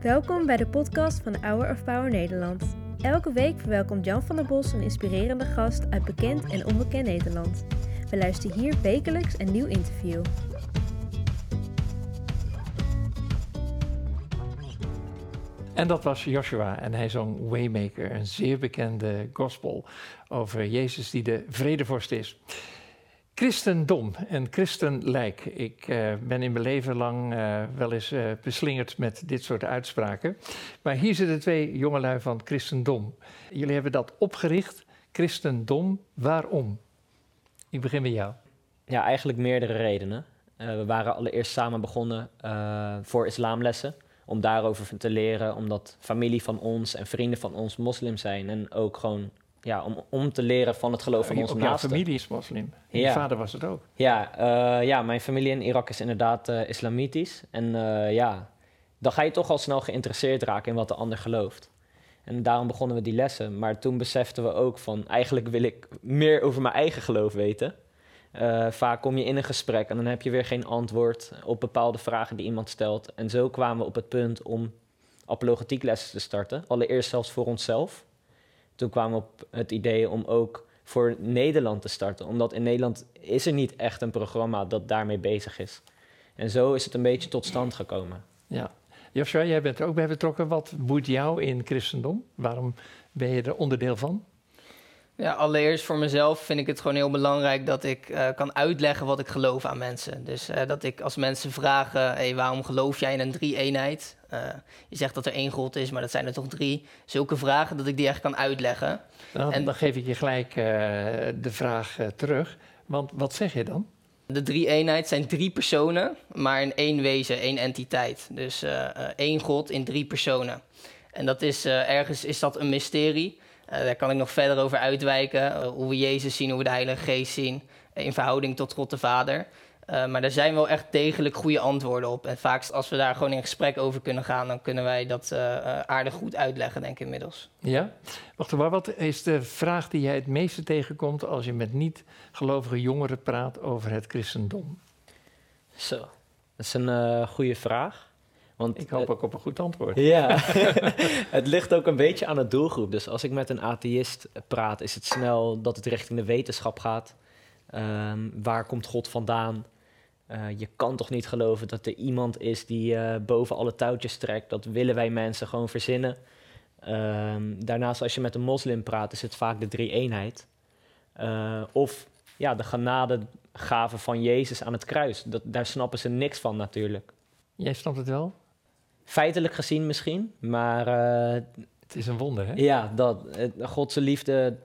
Welkom bij de podcast van Hour of Power Nederland. Elke week verwelkomt Jan van der Bos een inspirerende gast uit bekend en onbekend Nederland. We luisteren hier wekelijks een nieuw interview. En dat was Joshua en hij zong Waymaker, een zeer bekende gospel over Jezus die de vredevorst is. Christendom en christenlijk. Ik uh, ben in mijn leven lang uh, wel eens uh, beslingerd met dit soort uitspraken. Maar hier zitten twee jongelui van christendom. Jullie hebben dat opgericht, christendom. Waarom? Ik begin met jou. Ja, eigenlijk meerdere redenen. we waren allereerst samen begonnen voor islamlessen om daarover te leren, omdat familie van ons en vrienden van ons moslim zijn. En ook gewoon ja, om, om te leren van het geloof van onze naasten. Jouw familie is moslim. En ja. je vader was het ook. Ja, uh, ja, mijn familie in Irak is inderdaad uh, islamitisch. En uh, ja, dan ga je toch al snel geïnteresseerd raken in wat de ander gelooft. En daarom begonnen we die lessen. Maar toen beseften we ook van, eigenlijk wil ik meer over mijn eigen geloof weten. Vaak kom je in een gesprek en dan heb je weer geen antwoord op bepaalde vragen die iemand stelt. En zo kwamen we op het punt om apologetieklessen te starten. Allereerst zelfs voor onszelf. Toen kwamen we op het idee om ook voor Nederland te starten. Omdat in Nederland is er niet echt een programma dat daarmee bezig is. En zo is het een beetje tot stand gekomen. Ja. Joshua, jij bent er ook bij betrokken. Wat boeit jou in christendom? Waarom ben je er onderdeel van? Ja, allereerst voor mezelf vind ik het gewoon heel belangrijk dat ik uh, kan uitleggen wat ik geloof aan mensen. Dus uh, dat ik als mensen vragen, hey, waarom geloof jij in een drie-eenheid? Uh, je zegt dat er één God is, maar dat zijn er toch drie. Zulke vragen dat ik die echt kan uitleggen. Nou, en dan geef ik je gelijk de vraag terug. Want wat zeg je dan? De drie-eenheid zijn drie personen, maar in één wezen, één entiteit. Dus één God in drie personen. En dat is ergens is dat een mysterie. Uh, daar kan ik nog verder over uitwijken. Uh, hoe we Jezus zien, hoe we de Heilige Geest zien. In verhouding tot God de Vader. Uh, maar daar zijn wel echt degelijk goede antwoorden op. En vaak als we daar gewoon in gesprek over kunnen gaan, dan kunnen wij dat aardig goed uitleggen, denk ik inmiddels. Ja, wacht maar, wat is de vraag die jij het meeste tegenkomt als je met niet-gelovige jongeren praat over het christendom? Zo, dat is een goede vraag. Want, ik hoop ook op een goed antwoord. Ja, het ligt ook een beetje aan de doelgroep. Dus als ik met een atheïst praat, is het snel dat het richting de wetenschap gaat. Um, waar komt God vandaan? Uh, je kan toch niet geloven dat er iemand is die uh, boven alle touwtjes trekt. Dat willen wij mensen gewoon verzinnen. Um, daarnaast, als je met een moslim praat, is het vaak de drie-eenheid. Uh, of ja, de genadegave van Jezus aan het kruis. Dat, daar snappen ze niks van natuurlijk. Jij snapt het wel? Feitelijk gezien misschien, maar... Uh, het is een wonder, hè? Ja, dat, Godse liefde,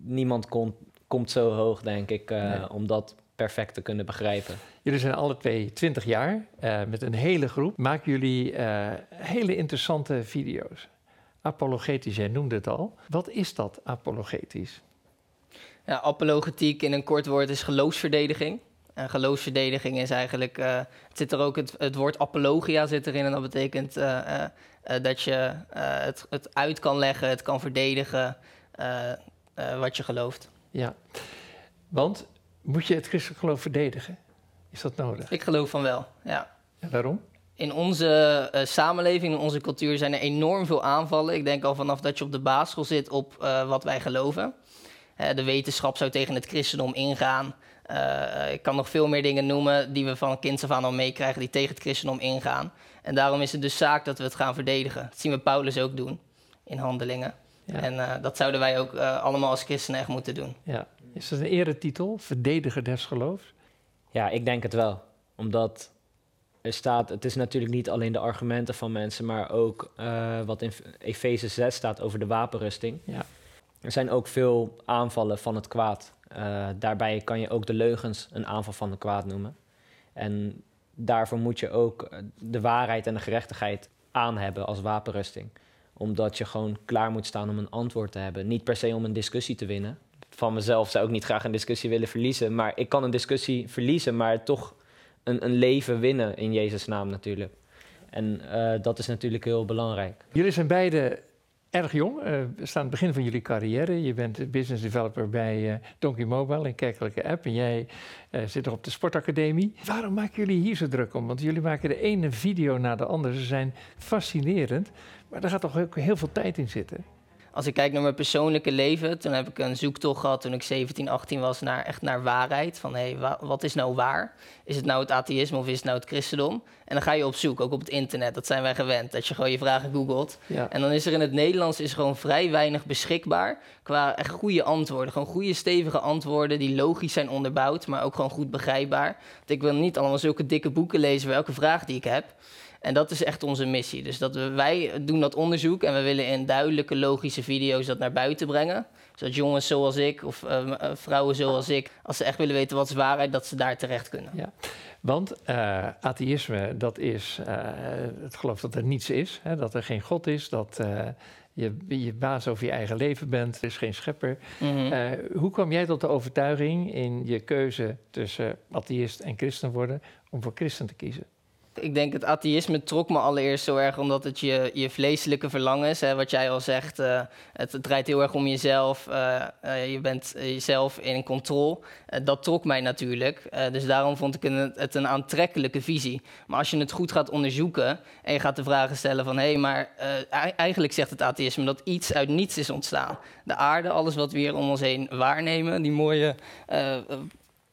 niemand komt, komt zo hoog, denk ik, uh, nee. om dat perfect te kunnen begrijpen. Jullie zijn alle twee 20 jaar, uh, met een hele groep. Maken jullie hele interessante video's. Apologetisch, jij noemde het al. Wat is dat, apologetisch? Ja, apologetiek in een kort woord is geloofsverdediging. En geloofsverdediging is eigenlijk, uh, het zit er ook het, het, woord apologia zit erin en dat betekent uh, uh, dat je het, het uit kan leggen, het kan verdedigen wat je gelooft. Ja, want moet je het christelijk geloof verdedigen? Is dat nodig? Ik geloof van wel, ja. En waarom? In onze samenleving, in onze cultuur zijn er enorm veel aanvallen. Ik denk al vanaf dat je op de basisschool zit op wat wij geloven. de wetenschap zou tegen het christendom ingaan. Uh, ik kan nog veel meer dingen noemen die we van kinds af aan al meekrijgen, die tegen het christendom ingaan. En daarom is het dus zaak dat we het gaan verdedigen. Dat zien we Paulus ook doen in handelingen. Ja. En uh, dat zouden wij ook uh, allemaal als christenen echt moeten doen. Ja. Is dat een eretitel, verdediger des geloofs? Ja, ik denk het wel. Omdat er staat, het is natuurlijk niet alleen de argumenten van mensen, maar ook wat in Efeze 6 staat over de wapenrusting. Ja. Er zijn ook veel aanvallen van het kwaad. Uh, daarbij kan je ook de leugens een aanval van de kwaad noemen. En daarvoor moet je ook eh, de waarheid en de gerechtigheid aan hebben als wapenrusting. Omdat je gewoon klaar moet staan om een antwoord te hebben. Niet per se om een discussie te winnen. Van mezelf zou ik niet graag een discussie willen verliezen. Maar ik kan een discussie verliezen, maar toch een, een leven winnen in Jezus' naam natuurlijk. En uh, dat is natuurlijk heel belangrijk. Jullie zijn beide erg jong, uh, we staan aan het begin van jullie carrière. Je bent business developer bij uh, Donkey Mobile, een kerkelijke app. En jij uh, zit nog op de sportacademie. Waarom maken jullie hier zo druk om? Want jullie maken de ene video na de andere. Ze zijn fascinerend, maar daar gaat toch ook heel veel tijd in zitten? Als ik kijk naar mijn persoonlijke leven, toen heb ik een zoektocht gehad toen ik 17, 18 was naar echt naar waarheid. Van hé, hey, wat is nou waar? Is het nou het atheïsme of is het nou het christendom? En dan ga je op zoek, ook op het internet. Dat zijn wij gewend, dat je gewoon je vragen googelt. Ja. En dan is er in het Nederlands is gewoon vrij weinig beschikbaar qua echt goede antwoorden. Gewoon goede stevige antwoorden die logisch zijn onderbouwd, maar ook gewoon goed begrijpbaar. Want ik wil niet allemaal zulke dikke boeken lezen voor elke vraag die ik heb. En dat is echt onze missie. Dus dat we, wij doen dat onderzoek en we willen in duidelijke, logische video's dat naar buiten brengen. Zodat jongens zoals ik of uh, vrouwen zoals ik, als ze echt willen weten wat is waarheid, dat ze daar terecht kunnen. Ja. Want uh, atheïsme, dat is het geloof dat er niets is, hè, dat er geen God is, dat je, je baas over je eigen leven bent, er is geen schepper. Mhm. hoe kwam jij tot de overtuiging in je keuze tussen atheïst en christen worden om voor christen te kiezen? Ik denk het atheïsme trok me allereerst zo erg omdat het je, je vleeselijke verlangens, hè, wat jij al zegt, uh, het, draait heel erg om jezelf. Uh, uh, je bent jezelf in controle. dat trok mij natuurlijk. dus daarom vond ik het een aantrekkelijke visie. Maar als je het goed gaat onderzoeken en je gaat de vragen stellen van hé, hey, maar eigenlijk zegt het atheïsme dat iets uit niets is ontstaan. De aarde, alles wat we hier om ons heen waarnemen, die mooie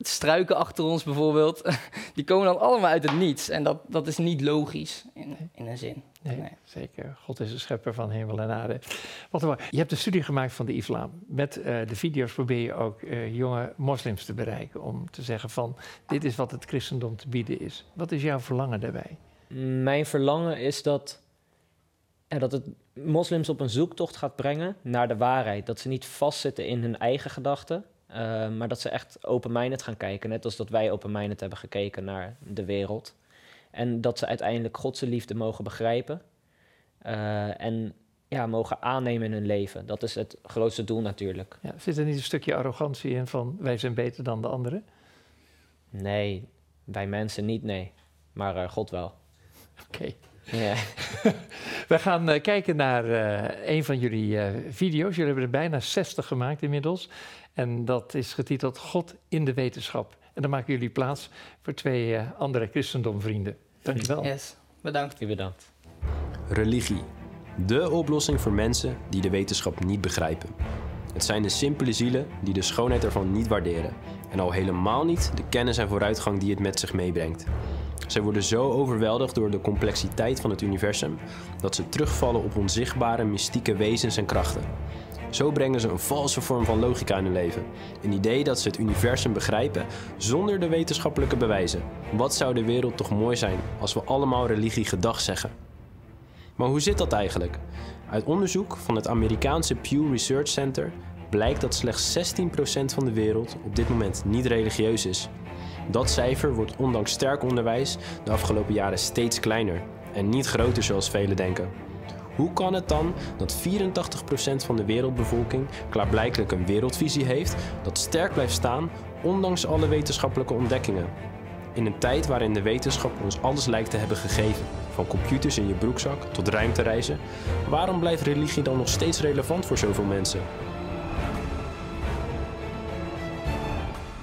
struiken achter ons bijvoorbeeld, die komen dan allemaal uit het niets. En dat, dat is niet logisch in, in een zin. Nee, zeker. God is de schepper van hemel en aarde. Wat je hebt een studie gemaakt van de islam. Met uh, de video's probeer je ook uh, jonge moslims te bereiken. Om te zeggen van, dit is wat het christendom te bieden is. Wat is jouw verlangen daarbij? Mijn verlangen is dat, ja, dat het moslims op een zoektocht gaat brengen naar de waarheid. Dat ze niet vastzitten in hun eigen gedachten uh, maar dat ze echt open-minded gaan kijken, net als dat wij open-minded hebben gekeken naar de wereld. En dat ze uiteindelijk Godse liefde mogen begrijpen uh, en ja, mogen aannemen in hun leven. Dat is het grootste doel natuurlijk. Ja, zit er niet een stukje arrogantie in van wij zijn beter dan de anderen? Nee, wij mensen niet, nee. Maar uh, God wel. Oké. Ja. We gaan uh, kijken naar uh, een van jullie uh, video's. Jullie hebben er bijna 60 gemaakt inmiddels. En dat is getiteld God in de wetenschap. En dan maken jullie plaats voor twee uh, andere christendomvrienden. Dankjewel. Yes, bedankt. U bedankt. Religie. De oplossing voor mensen die de wetenschap niet begrijpen. Het zijn de simpele zielen die de schoonheid ervan niet waarderen. En al helemaal niet de kennis en vooruitgang die het met zich meebrengt. Zij worden zo overweldigd door de complexiteit van het universum dat ze terugvallen op onzichtbare mystieke wezens en krachten. Zo brengen ze een valse vorm van logica in hun leven. Een idee dat ze het universum begrijpen zonder de wetenschappelijke bewijzen. Wat zou de wereld toch mooi zijn als we allemaal religie gedag zeggen? Maar hoe zit dat eigenlijk? Uit onderzoek van het Amerikaanse Pew Research Center blijkt dat slechts 16% van de wereld op dit moment niet religieus is. Dat cijfer wordt ondanks sterk onderwijs de afgelopen jaren steeds kleiner en niet groter zoals velen denken. Hoe kan het dan dat 84% van de wereldbevolking klaarblijkelijk een wereldvisie heeft dat sterk blijft staan ondanks alle wetenschappelijke ontdekkingen? In een tijd waarin de wetenschap ons alles lijkt te hebben gegeven, van computers in je broekzak tot ruimtereizen, waarom blijft religie dan nog steeds relevant voor zoveel mensen?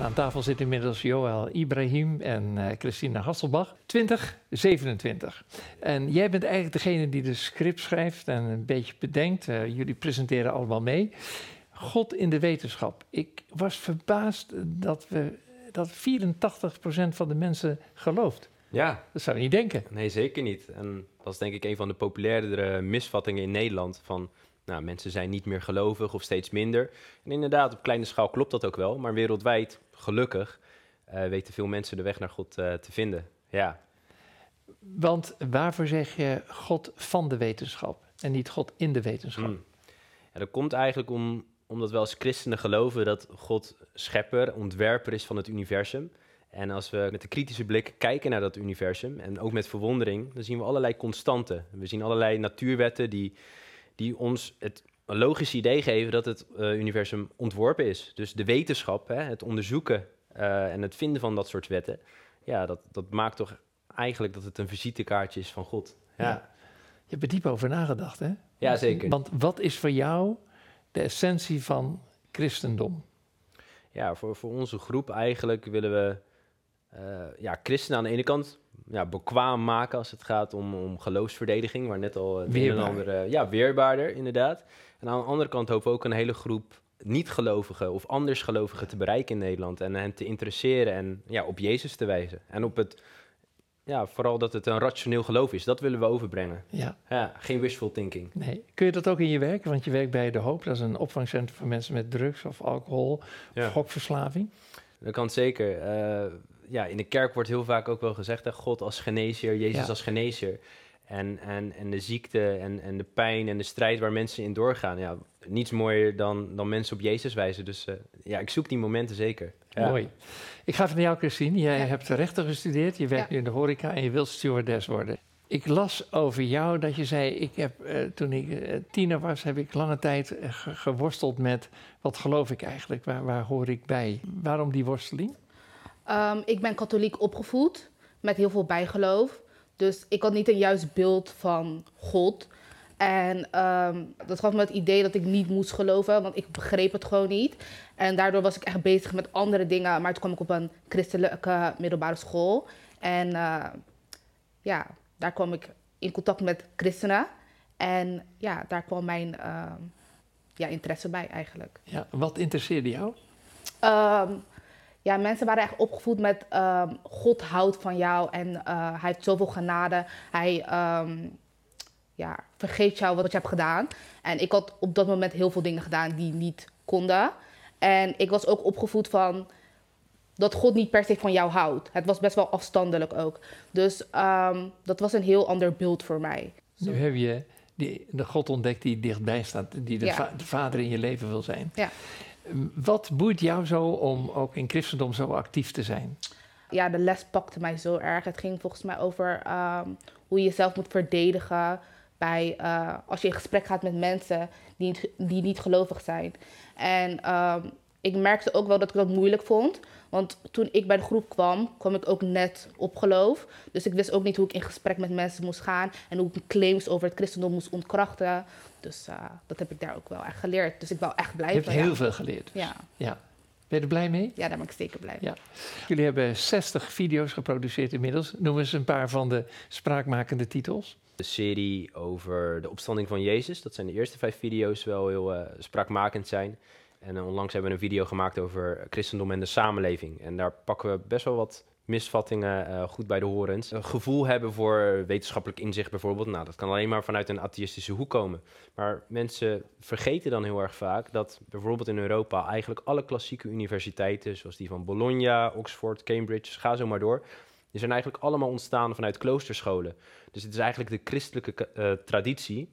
Aan tafel zit inmiddels Joël Ibrahim en uh, Christina Hasselbach. 2027. En jij bent eigenlijk degene die de script schrijft en een beetje bedenkt. Uh, jullie presenteren allemaal mee. God in de wetenschap. Ik was verbaasd dat, we, dat 84% van de mensen gelooft. Ja. Dat zou je niet denken. Nee, zeker niet. En dat is denk ik een van de populairdere misvattingen in Nederland. Van nou, mensen zijn niet meer gelovig of steeds minder. En inderdaad, op kleine schaal klopt dat ook wel. Maar wereldwijd, gelukkig, uh, weten veel mensen de weg naar God uh, te vinden. Ja. Want waarvoor zeg je God van de wetenschap en niet God in de wetenschap? Hmm. Ja, dat komt eigenlijk om, omdat we als christenen geloven dat God schepper, ontwerper is van het universum. En als we met een kritische blik kijken naar dat universum en ook met verwondering, dan zien we allerlei constanten. We zien allerlei natuurwetten die die ons het een logisch idee geven dat het uh, universum ontworpen is. Dus de wetenschap, hè, het onderzoeken uh, en het vinden van dat soort wetten, ja, dat, dat maakt toch eigenlijk dat het een visitekaartje is van God. Ja. ja. Je hebt er diep over nagedacht, hè? Ja, zeker. Want wat is voor jou de essentie van christendom? Ja, voor, voor onze groep eigenlijk willen we eh, ja, christenen aan de ene kant ja, bekwaam maken als het gaat om, om geloofsverdediging, waar net al het een en ander, eh, ja, weerbaarder inderdaad. En aan de andere kant hopen we ook een hele groep niet-gelovigen of andersgelovigen te bereiken in Nederland en hen te interesseren en ja, op Jezus te wijzen. En op het, ja, vooral dat het een rationeel geloof is, dat willen we overbrengen. Ja, Ja, geen wishful thinking. nee. Kun je dat ook in je werk? Want je werkt bij De Hoop, dat is een opvangcentrum voor mensen met drugs of alcohol Ja. of gokverslaving. Dat kan zeker. Eh, ja, in de kerk wordt heel vaak ook wel gezegd, hè, God als genezer, Jezus Ja. als genezer. En, en, en de ziekte en, en de pijn en de strijd waar mensen in doorgaan. Ja, niets mooier dan, dan mensen op Jezus wijzen. Dus eh, ja, ik zoek die momenten zeker. Ja. Mooi. Ik ga naar jou, Christine. Jij Ja. hebt rechten gestudeerd, je werkt Ja. nu in de horeca en je wilt stewardess worden. Ik las over jou dat je zei, ik heb, eh, toen ik eh, tiener was, heb ik lange tijd ge- geworsteld met, wat geloof ik eigenlijk, waar, waar hoor ik bij? Waarom die worsteling? Ehm, ik ben katholiek opgevoed met heel veel bijgeloof. Dus ik had niet een juist beeld van God. En ehm, dat gaf me het idee dat ik niet moest geloven, want ik begreep het gewoon niet. En daardoor was ik echt bezig met andere dingen. Maar toen kwam ik op een christelijke middelbare school. En eh, ja, daar kwam ik in contact met christenen. En ja, daar kwam mijn ehm, ja, interesse bij eigenlijk. Ja, wat interesseerde jou? Ja, mensen waren echt opgevoed met ehm, God houdt van jou en eh, hij heeft zoveel genade. Hij ehm, ja, vergeet jou wat je hebt gedaan. En ik had op dat moment heel veel dingen gedaan die niet konden. En ik was ook opgevoed van dat God niet per se van jou houdt. Het was best wel afstandelijk ook. Dus ehm, dat was een heel ander beeld voor mij. Nu heb je die, de God ontdekt die dichtbij staat, die de, Ja. va- de vader in je leven wil zijn. Ja. Wat boeit jou zo om ook in christendom zo actief te zijn? ja, de les pakte mij zo erg. Het ging volgens mij over ehm, hoe je jezelf moet verdedigen bij, eh, als je in gesprek gaat met mensen die niet, die niet gelovig zijn. En ehm, ik merkte ook wel dat ik dat moeilijk vond. Want toen ik bij de groep kwam, kwam ik ook net op geloof. Dus ik wist ook niet hoe ik in gesprek met mensen moest gaan. En hoe ik claims over het christendom moest ontkrachten. Dus eh, dat heb ik daar ook wel echt geleerd. Dus ik wou echt Je blijven. hebt heel ja. veel geleerd. Ja. ja. Ben je er blij mee? ja, daar ben ik zeker blij mee. Ja. Jullie hebben 60 video's geproduceerd inmiddels. Noem eens een paar van de spraakmakende titels. De serie over de opstanding van Jezus. Dat zijn de eerste vijf video's wel heel eh, spraakmakend zijn. En eh, onlangs hebben we een video gemaakt over christendom en de samenleving. En daar pakken we best wel wat misvattingen eh, goed bij de horens. Een gevoel hebben voor wetenschappelijk inzicht bijvoorbeeld. Nou, dat kan alleen maar vanuit een atheïstische hoek komen. Maar mensen vergeten dan heel erg vaak dat bijvoorbeeld in Europa eigenlijk alle klassieke universiteiten, zoals die van Bologna, Oxford, Cambridge, ga zo maar door, die zijn eigenlijk allemaal ontstaan vanuit kloosterscholen. Dus het is eigenlijk de christelijke eh, traditie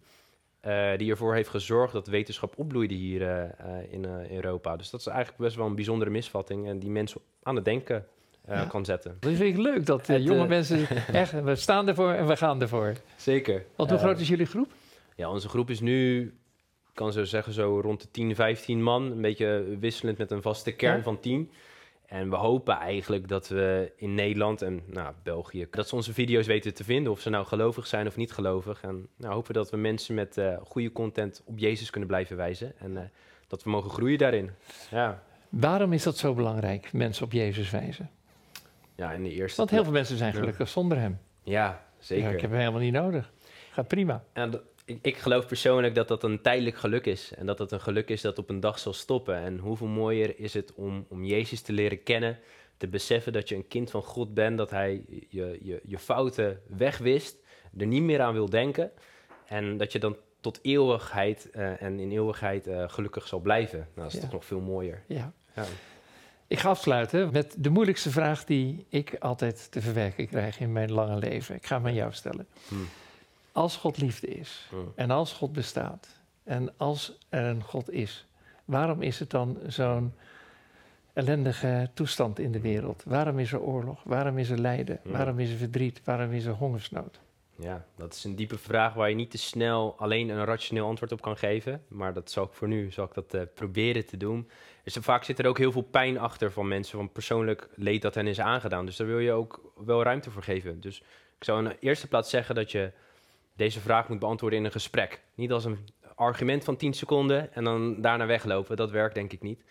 eh, die ervoor heeft gezorgd dat wetenschap opbloeide hier eh, eh, in, eh, in Europa. Dus dat is eigenlijk best wel een bijzondere misvatting en die mensen aan het denken eh, Ja. kan zetten. Dat vind ik leuk dat Het, jonge mensen echt, we staan ervoor en we gaan ervoor. Zeker. Want hoe groot is jullie groep? Ja, onze groep is nu, ik kan zo zeggen, zo rond de 10, 15 man. Een beetje wisselend met een vaste kern Ja. van 10. En we hopen eigenlijk dat we in Nederland en nou, België, dat ze onze video's weten te vinden. Of ze nou gelovig zijn of niet gelovig. En nou, hopen dat we mensen met eh, goede content op Jezus kunnen blijven wijzen. En eh, dat we mogen groeien daarin. Ja, Waarom is dat zo belangrijk, mensen op Jezus wijzen? ja in de eerste Want heel veel mensen zijn gelukkig zonder hem. Ja, zeker. Ja, ik heb hem helemaal niet nodig. Gaat prima. En ik, ik geloof persoonlijk dat dat een tijdelijk geluk is. En dat dat een geluk is dat op een dag zal stoppen. En hoeveel mooier is het om, om Jezus te leren kennen. Te beseffen dat je een kind van God bent. Dat hij je, je, je fouten wegwist. Er niet meer aan wil denken. En dat je dan tot eeuwigheid eh, en in eeuwigheid eh, gelukkig zal blijven. Nou, dat is Ja. toch nog veel mooier. Ja. Ja. Ik ga afsluiten met de moeilijkste vraag die ik altijd te verwerken krijg in mijn lange leven. Ik ga hem aan jou stellen. Hmm. Als God liefde is en als God bestaat en als er een God is, waarom is het dan zo'n ellendige toestand in de wereld? Waarom is er oorlog? Waarom is er lijden? Waarom is er verdriet? Waarom is er hongersnood? Ja, dat is een diepe vraag waar je niet te snel alleen een rationeel antwoord op kan geven. Maar dat zal ik voor nu zal ik dat, eh, proberen te doen. Dus vaak zit er ook heel veel pijn achter van mensen, van persoonlijk leed dat hen is aangedaan. Dus daar wil je ook wel ruimte voor geven. Dus ik zou in de eerste plaats zeggen dat je deze vraag moet beantwoorden in een gesprek. Niet als een argument van 10 seconden en dan daarna weglopen. Dat werkt denk ik niet.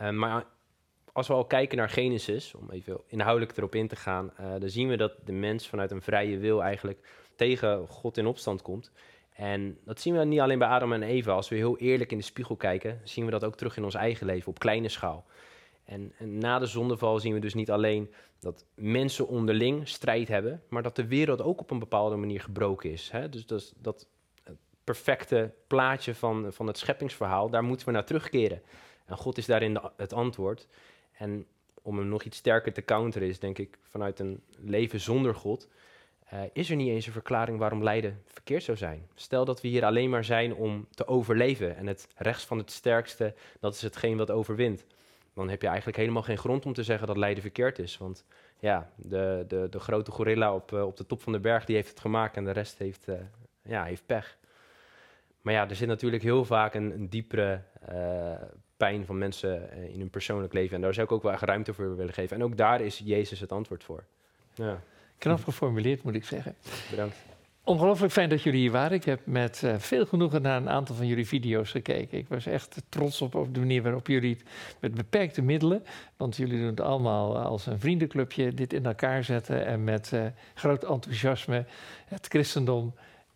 Uh, maar als we al kijken naar Genesis, om even inhoudelijk erop in te gaan, uh, dan zien we dat de mens vanuit een vrije wil eigenlijk tegen God in opstand komt. En dat zien we niet alleen bij Adam en Eva. Als we heel eerlijk in de spiegel kijken, zien we dat ook terug in ons eigen leven op kleine schaal. En, na de zondeval zien we dus niet alleen dat mensen onderling strijd hebben, maar dat de wereld ook op een bepaalde manier gebroken is. Hè? Dus dat, dat perfecte plaatje van, van het scheppingsverhaal, daar moeten we naar terugkeren. En God is daarin de, het antwoord. En om hem nog iets sterker te counteren is, denk ik, vanuit een leven zonder God, uh, is er niet eens een verklaring waarom lijden verkeerd zou zijn. Stel dat we hier alleen maar zijn om te overleven en het rechts van het sterkste, dat is hetgeen wat overwint. Dan heb je eigenlijk helemaal geen grond om te zeggen dat lijden verkeerd is. Want ja, de, de, de grote gorilla op, uh, op de top van de berg, die heeft het gemaakt en de rest heeft, uh, ja, heeft pech. Maar ja, er zit natuurlijk heel vaak een, een diepere pijn van mensen in hun persoonlijk leven. En daar zou ik ook wel echt ruimte voor willen geven. En ook daar is Jezus het antwoord voor. Ja. Knap geformuleerd, moet ik zeggen. Bedankt. Ongelooflijk fijn dat jullie hier waren. Ik heb met uh, veel genoegen naar een aantal van jullie video's gekeken. Ik was echt trots op, op de manier waarop jullie het met beperkte middelen, want jullie doen het allemaal als een vriendenclubje, dit in elkaar zetten en met uh, groot enthousiasme het christendom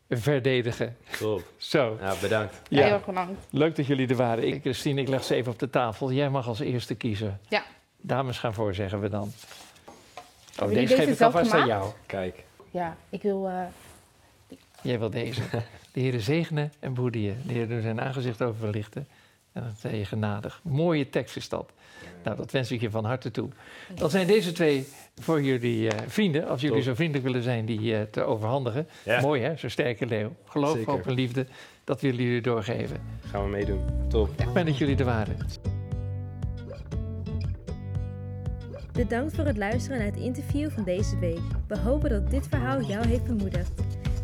verdedigen. Top. Zo. Ja, bedankt. Ja. Heel erg bedankt. Leuk dat jullie er waren. Ik, Christine, ik leg ze even op de tafel. Jij mag als eerste kiezen. Ja. Dames gaan voor, zeggen we dan. Oh, deze, deze geef ik alvast aan gemaakt? jou. Kijk. Ja, ik wil... Uh, Jij wil deze. De Heer zegenen en behoeden je. De Heer doet zijn aangezicht over verlichten. En dat ben je genadig. Mooie tekst is dat. Nou, dat wens ik je van harte toe. Dan zijn deze twee voor jullie uh, vrienden, als jullie Top. zo vriendelijk willen zijn, die uh, te overhandigen. Ja. Mooi hè, zo'n sterke leeuw. Geloof, Zeker. hoop en liefde, dat willen jullie doorgeven. Gaan we meedoen. Top. Fijn dat jullie er waren. Bedankt voor het luisteren naar het interview van deze week. We hopen dat dit verhaal jou heeft bemoedigd.